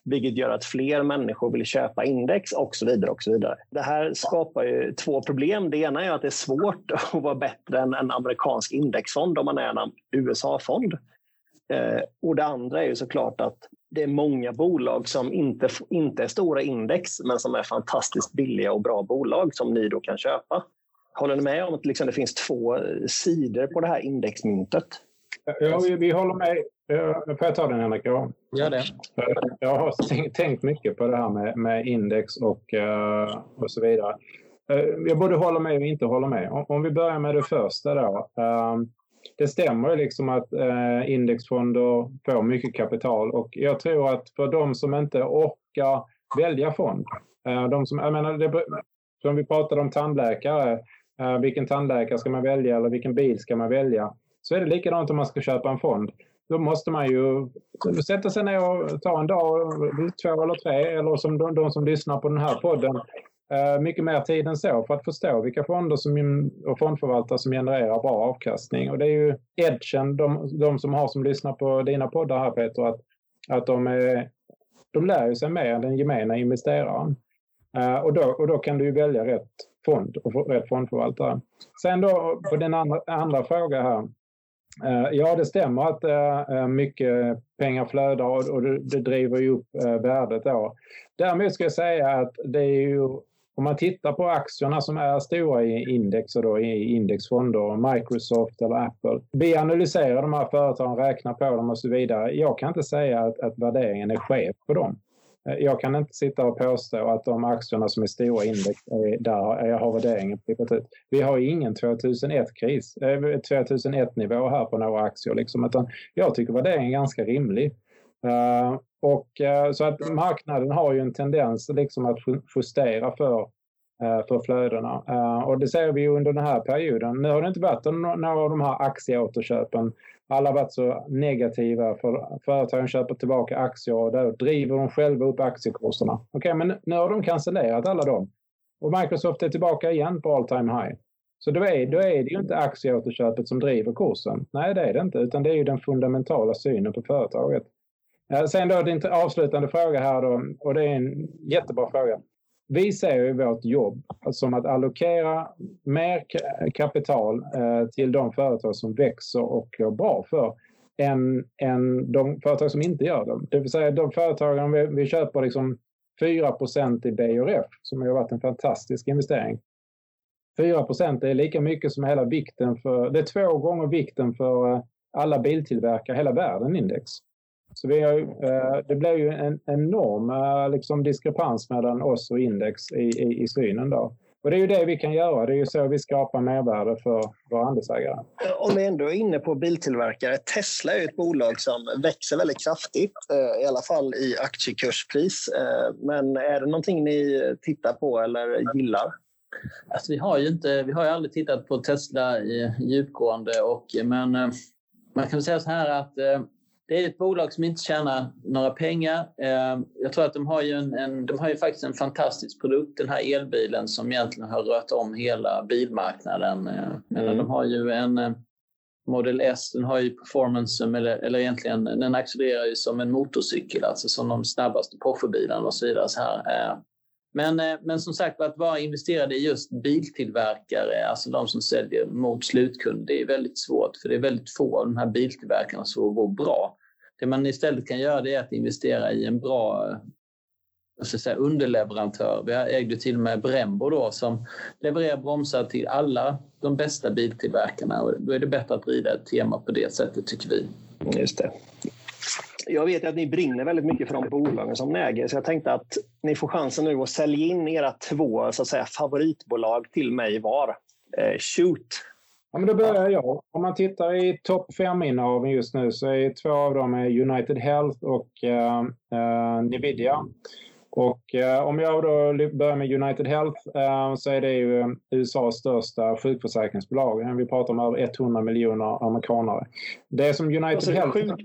vilket gör att fler människor vill köpa index och så vidare. och så vidare. Det här skapar ju två problem. Det ena är att det är svårt att vara bättre än en amerikansk indexfond om man är en USA-fond. Eh, och det andra är ju såklart att det är många bolag som inte, inte är stora index men som är fantastiskt billiga och bra bolag som ni då kan köpa. Håller ni med om att liksom det finns två sidor på det här indexmyntet? Ja, vi, vi håller med. Får jag ta den Henrik? Ja. Gör det. Jag har tänkt mycket på det här med, med index och, och så vidare. Jag både håller med och inte håller med. Om, om vi börjar med det första då. Det stämmer liksom att eh, indexfonder får mycket kapital och jag tror att för de som inte orkar välja fond, eh, de som, jag menar, det, som vi pratade om tandläkare, eh, vilken tandläkare ska man välja eller vilken bil ska man välja? Så är det likadant om man ska köpa en fond. Då måste man ju sätta sig ner och ta en dag, eh, två eller tre, eller som de, de som lyssnar på den här podden, Eh, mycket mer tid än så för att förstå vilka fonder som, och fondförvaltare som genererar bra avkastning. Och det är ju edgen, de, de som har som lyssnar på dina poddar här Peter, att, att de, är, de lär sig mer än den gemena investeraren. Uh, och, då, och då kan du ju välja rätt fond och rätt fondförvaltare. Sen då på den andra, andra frågan här. Uh, ja, det stämmer att uh, mycket pengar flödar och, och det, det driver ju upp värdet då. Däremot ska jag säga att det är ju om man tittar på aktierna som är stora i index och då i indexfonder, Microsoft eller Apple. Vi analyserar de här företagen, räknar på dem och så vidare. Jag kan inte säga att, att värderingen är skev på dem. Jag kan inte sitta och påstå att de aktierna som är stora i index, är där jag har värderingen flippat ut. Vi har ingen 2001-kris, 2001-nivå eh, här på några aktier. Liksom, utan jag tycker värderingen är ganska rimlig. Eh, och, eh, så att marknaden har ju en tendens liksom att justera för, eh, för flödena. och det ser vi under den här perioden. Nu har det inte varit några av de här aktieåterköpen. Alla har varit så negativa för företagen köper tillbaka aktier och där driver de själva upp aktiekurserna. Okej, okay, men nu har de cancellerat alla dem. Och Microsoft är tillbaka igen på all time high. Så då är, då är det ju inte aktieåterköpet som driver kursen. Nej, det är det inte, utan det är ju den fundamentala synen på företaget. Sen då din avslutande fråga här då, och det är en jättebra fråga. Vi ser ju vårt jobb som att allokera mer kapital eh, till de företag som växer och går bra för än, än de företag som inte gör det. Det vill säga de företagen vi, vi köper liksom 4% i BRF som har varit en fantastisk investering. 4% är lika mycket som hela vikten för, det är två gånger vikten för eh, alla biltillverkare hela världen index. Så vi har, eh, det blir ju en enorm eh, liksom, diskrepans mellan oss och index i, i, i synen. Då. Och det är ju det vi kan göra. Det är ju så vi skapar mervärde för våra andelsägare. Om vi ändå är inne på biltillverkare. Tesla är ett bolag som växer väldigt kraftigt, eh, i alla fall i aktiekurspris. Men är det någonting ni tittar på eller gillar? Alltså, vi, har ju inte, vi har ju aldrig tittat på Tesla djupgående, och, men man kan säga så här att det är ett bolag som inte tjänar några pengar. Ehm, jag tror att de har ju, en, en, de har ju faktiskt en fantastisk produkt, den här elbilen som egentligen har rört om hela bilmarknaden. Ehm, mm. De har ju en eh, Model S, den har ju performance, eller, eller egentligen den accelererar ju som en motorcykel, alltså som de snabbaste Porsche-bilarna och så vidare. Så här. Men, eh, men som sagt, att vara investerad i just biltillverkare, alltså de som säljer mot slutkund, det är väldigt svårt för det är väldigt få av de här biltillverkarna som går bra. Det man istället kan göra är att investera i en bra så säga, underleverantör. Vi ägde till och med Brembo då, som levererar bromsar till alla de bästa biltillverkarna. Och då är det bättre att rida ett tema på det sättet, tycker vi. Just det. Jag vet att ni brinner väldigt mycket för de bolagen som ni äger, så jag tänkte att ni får chansen nu att sälja in era två så att säga, favoritbolag till mig var. Eh, shoot! Ja, men då börjar jag. Om man tittar i topp fem innehaven just nu så är två av dem United Health och uh, Nvidia. Och uh, om jag då börjar med United Health uh, så är det ju USAs största sjukförsäkringsbolag. Vi pratar om över 100 miljoner amerikanare. Det som United alltså, Health... Sjuk,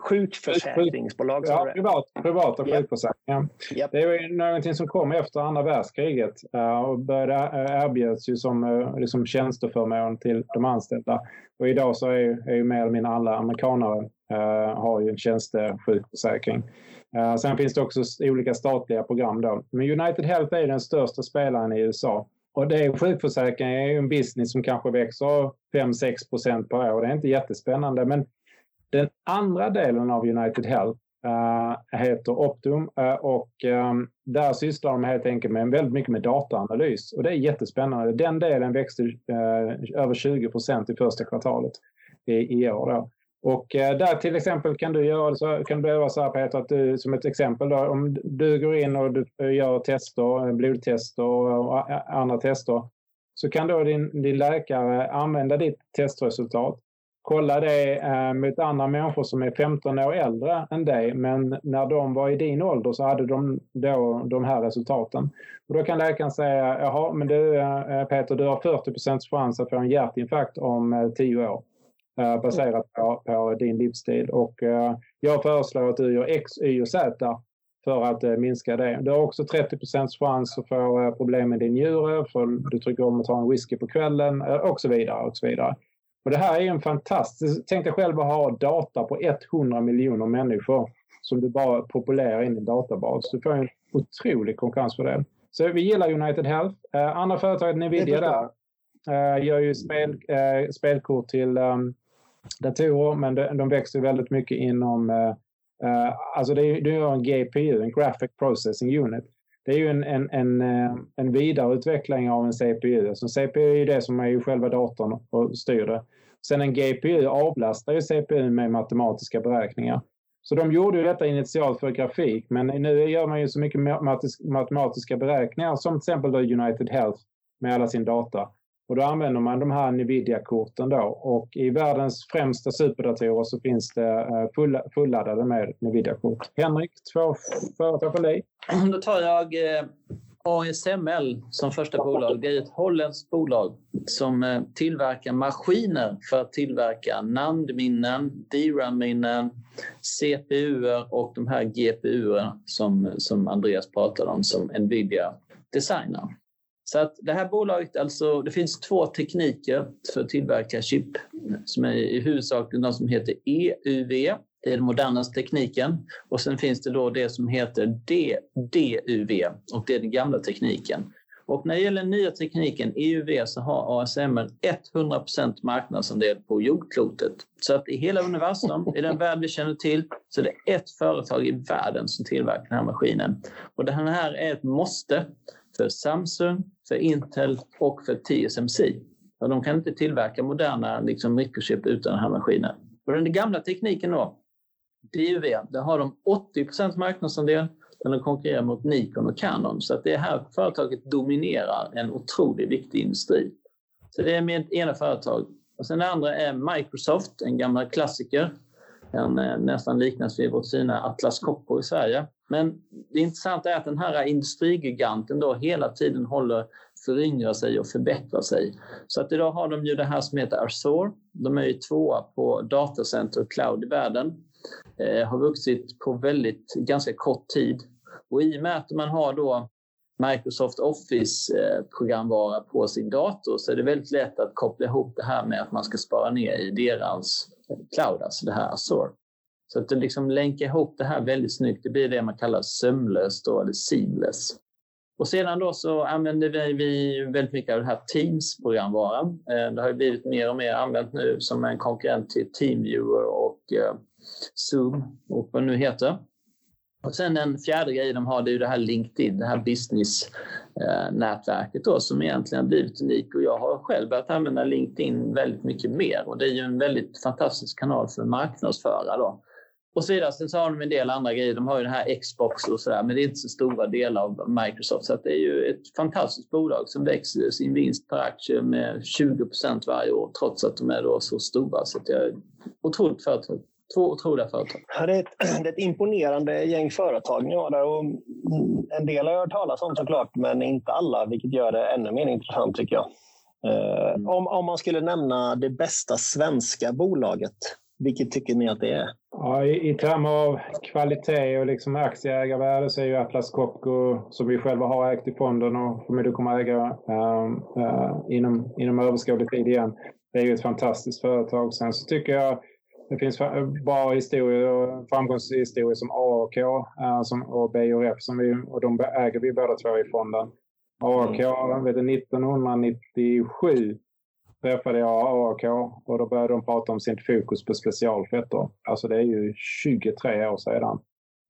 Sjukförsäkringsbolag? Ja, privat, privata yep. sjukförsäkringar. Yep. Det är någonting som kom efter andra världskriget uh, och började erbjuds ju som uh, liksom tjänsteförmån till de anställda. Och idag så är ju, är ju mer eller mindre alla amerikanare uh, har ju en tjänstesjukförsäkring. Uh, sen finns det också olika statliga program då. Men United Health är den största spelaren i USA. Och det är, sjukförsäkring är ju en business som kanske växer 5-6 procent per år. Det är inte jättespännande. Men den andra delen av United Health äh, heter Optum äh, eh, och äh, där sysslar de helt enkelt med väldigt mycket med dataanalys. Och det är jättespännande. Den delen växte eh, över 20 procent i första kvartalet i, i år. Då. Och där till exempel kan du göra så, kan du göra så här Peter, att du, som ett exempel då, om du går in och du gör tester, blodtester och andra tester, så kan då din, din läkare använda ditt testresultat, kolla det eh, mot andra människor som är 15 år äldre än dig, men när de var i din ålder så hade de då de här resultaten. Och då kan läkaren säga, jaha, men du eh, Peter, du har 40% chans att få en hjärtinfarkt om eh, 10 år. Eh, baserat på, på, din livsstil. Och eh, jag föreslår att du gör X, Y och Z för att eh, minska det. Du har också 30% chans att få problem med din njure, för du tycker om att ta en whisky på kvällen och så vidare. Och så vidare. Och det här är en fantastisk... Tänk dig själv att ha data på 100 miljoner människor som du bara populerar in i en databas. Du får en otrolig konkurrensfördel. Så vi gillar United Health. Eh, andra företaget, Nvidia där, eh, gör ju spel, eh, spelkort till um, datorer, men de, de växer väldigt mycket inom... Uh, alltså det är, det är en GPU, en Graphic Processing Unit. Det är ju en, en, en, en vidareutveckling av en CPU. En CPU är det som är ju själva datorn och styr det. Sen en GPU avlastar ju CPU med matematiska beräkningar. Så de gjorde ju detta initialt för grafik, men nu gör man ju så mycket matematiska beräkningar som till exempel då United Health med alla sin data. Och då använder man de här Nvidia-korten då och i världens främsta superdatorer så finns det eh, full, fulladdade med Nvidia-kort. Henrik, två företag för dig. Då tar jag eh, ASML som första bolag. Det är ett holländskt bolag som eh, tillverkar maskiner för att tillverka NAND-minnen, DRAM-minnen, CPUer och de här GPU som, som Andreas pratade om som Nvidia designar. Så att det här bolaget, alltså, det finns två tekniker för att tillverka chip som är i huvudsak de som heter EUV i den modernaste tekniken. Och sen finns det då det som heter DUV och det är den gamla tekniken. Och när det gäller den nya tekniken EUV så har ASMR 100% marknadsandel på jordklotet. Så att i hela universum, i den värld vi känner till, så är det ett företag i världen som tillverkar den här maskinen. Och det här är ett måste för Samsung, för Intel och för TSMC. Och de kan inte tillverka moderna liksom, mikrochip utan den här maskinen. Och den gamla tekniken då, DUV, där har de 80% marknadsandel där de konkurrerar mot Nikon och Canon. Så att det här företaget dominerar en otroligt viktig industri. Så det är med ena företag. Och sen det andra är Microsoft, en gammal klassiker. Eh, den nästan liknas vid vårt fina Atlas Copco i Sverige. Men det intressanta är att den här industrigiganten då hela tiden håller föryngrar sig och förbättrar sig. Så att idag har de ju det här som heter Azure. De är ju tvåa på datacenter och cloud i världen. Eh, har vuxit på väldigt, ganska kort tid. Och i och med att man har då Microsoft Office-programvara på sin dator så är det väldigt lätt att koppla ihop det här med att man ska spara ner i deras cloud, alltså det här Azure. Så att det liksom länkar ihop det här väldigt snyggt. Det blir det man kallar sömlöst då, eller seamless. Och sedan då så använder vi väldigt mycket av den här Teams-programvaran. Eh, det har blivit mer och mer använt nu som en konkurrent till Teamviewer och eh, Zoom och vad det nu heter. Och sen den fjärde grejen de har det är ju det här LinkedIn, det här business-nätverket eh, då som egentligen har blivit unik. och jag har själv börjat använda LinkedIn väldigt mycket mer och det är ju en väldigt fantastisk kanal för marknadsförare. då. Och så vidare. Sen så har de en del andra grejer. De har ju den här Xbox och sådär, men det är inte så stora delar av Microsoft. Så det är ju ett fantastiskt bolag som växer sin vinst per aktie med 20 procent varje år, trots att de är då så stora. Så det är ett otroligt företag. Två otroliga företag. Ja, det, är ett, det är ett imponerande gäng företag ni har där. Och en del har jag hört talas om såklart, men inte alla, vilket gör det ännu mer intressant tycker jag. Mm. Om, om man skulle nämna det bästa svenska bolaget, vilket tycker ni att det är? Ja, i, I termer av kvalitet och liksom aktieägarvärde så är ju Atlas Copco, som vi själva har ägt i fonden och förmodligen kommer äga uh, inom, inom överskådlig tid igen, det är ju ett fantastiskt företag. Sen så tycker jag det finns bra historier och framgångshistorier som AAK äh, som, och BRF som vi, och de äger vi båda två i fonden. AAK, mm. vet du, 1997 träffade jag AAK och då började de prata om sitt fokus på specialfetter. Alltså det är ju 23 år sedan.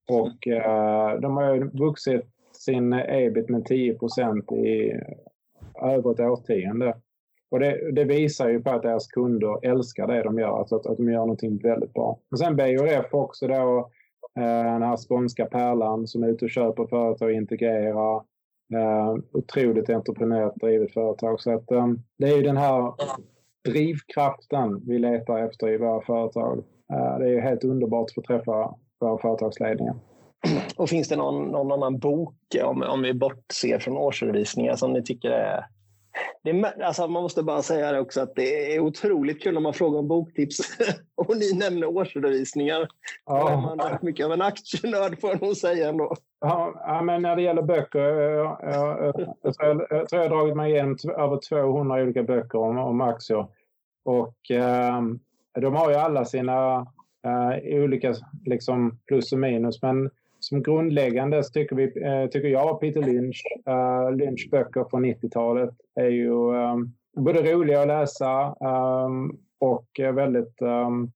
Och äh, de har ju vuxit sin ebit med 10 procent i över ett årtionde. Och det, det, visar ju på att deras kunder älskar det de gör, alltså att, att de gör någonting väldigt bra. Och sen BRF också då, eh, den här skånska pärlan som är ute och köper företag och integrerar. Eh, otroligt entreprenöriellt drivet företag. Så att, eh, det är ju den här drivkraften vi letar efter i våra företag. Eh, det är ju helt underbart att få träffa våra företagsledningar. Och finns det någon, någon annan bok, om, om vi bortser från årsredovisningar, som ni tycker är det alltså man måste bara säga det också att det är otroligt kul om man frågar om boktips och ni nämner årsredovisningar. Ja. Man är mycket av en aktienörd får jag nog säga ändå. Ja, men när det gäller böcker, jag, jag, jag, tror jag, tror jag har dragit mig igenom över 200 olika böcker om, om aktier. Och eh, de har ju alla sina eh, olika liksom, plus och minus. Men som grundläggande tycker, vi, eh, tycker jag Peter Lynch, uh, Lynch böcker från 90-talet är ju um, både roliga att läsa um, och väldigt um,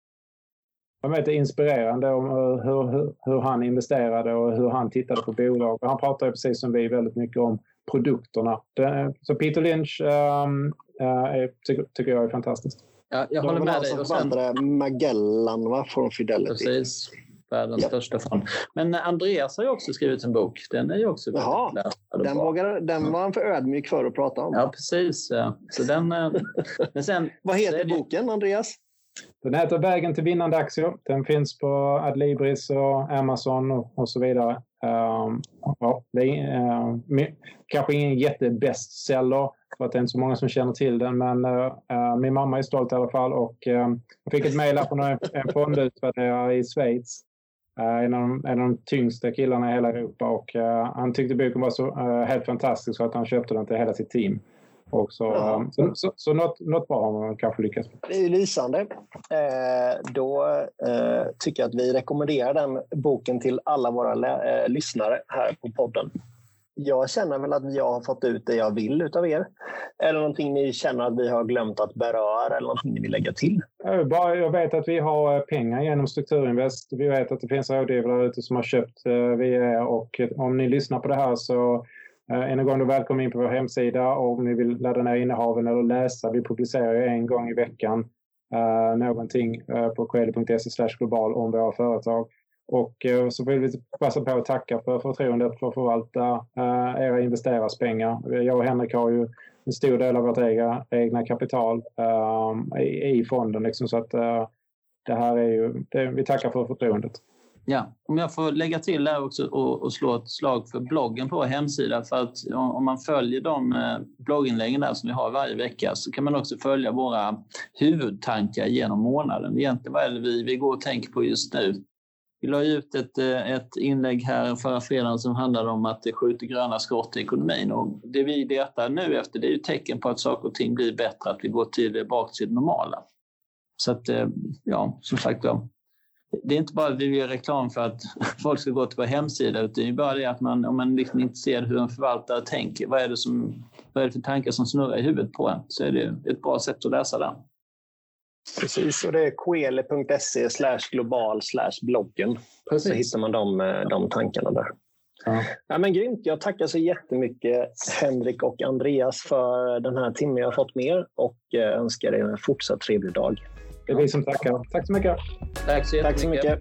jag vet, inspirerande om hur, hur, hur, han investerade och hur han tittade på bolag. Han pratar ju precis som vi väldigt mycket om produkterna. Det, så Peter Lynch um, är, tycker, tycker jag är fantastiskt. Ja, jag håller med dig. Och sen... Magellan va, från Fidelity. Precis världens ja. största fond. Men Andreas har ju också skrivit en bok. Den är ju också Jaha, den, vågar, den var han för ödmjuk för att prata om. Ja, precis. Så den, eh, men sen, Vad heter boken, Andreas? Den heter Vägen till vinnande aktier. Den finns på Adlibris och Amazon och, och så vidare. Um, ja, det är uh, kanske ingen jättebestseller för att det är inte så många som känner till den. Men uh, min mamma är stolt i alla fall och uh, jag fick ett mejl från en, en fondutvärderare i Schweiz en, av de, en av de tyngsta killarna i hela Europa och uh, han tyckte boken var så uh, helt fantastisk så att han köpte den till hela sitt team. Och så, ja. så, så, så något, något bra har man kanske lyckats med. Det är lysande. Eh, då eh, tycker jag att vi rekommenderar den boken till alla våra eh, lyssnare här på podden jag känner väl att jag har fått ut det jag vill utav er. Eller någonting ni känner att vi har glömt att beröra eller någonting ni vill lägga till? Jag vet att vi har eh, pengar genom Strukturinvest. Vi vet att det finns rådgivare ute som har köpt eh, via och om ni lyssnar på det här så eh, än en gång då välkommen in på vår hemsida om ni vill ladda ner innehaven eller läsa. Vi publicerar ju en gång i veckan uh, någonting uh, på kl.se global om våra företag. Och eh, så vill vi passa på att tacka för förtroendet för att förvalta eh, era investerares pengar. Jag och Henrik har ju en stor del av vårt egna, egna kapital eh, i, i, fonden. Liksom, så att eh, det här är ju, det, vi tackar för förtroendet. Ja, om jag får lägga till där också och, och, slå ett slag för bloggen på hemsidan. För att om man följer de eh, blogginläggen där som vi har varje vecka så kan man också följa våra huvudtankar genom månaden. Egentligen vad är det vi, vi går och tänker på just nu? Vi la ut ett, eh, ett inlägg här förra fredagen som handlade om att det skjuter gröna skott i ekonomin. Och det vi letar nu efter det är ju tecken på att saker och ting blir bättre, att vi går tillbaka till det normala. Så att, eh, ja, som sagt ja. det är inte bara att vi gör reklam för att folk ska gå till vår hemsida, utan det är bara det att man, om man liksom inte ser hur en förvaltare tänker, vad är, det som, vad är det för tankar som snurrar i huvudet på en, så är det ett bra sätt att läsa den. Precis, och det är koele.se slash global slash bloggen. Precis. Så hittar man de, eh, de tankarna där. Ja. Ja, men grymt. Jag tackar så jättemycket Henrik och Andreas för den här timmen jag har fått med er och eh, önskar er en fortsatt trevlig dag. Det är vi som tackar. Tack så mycket. Tack så Tack så mycket.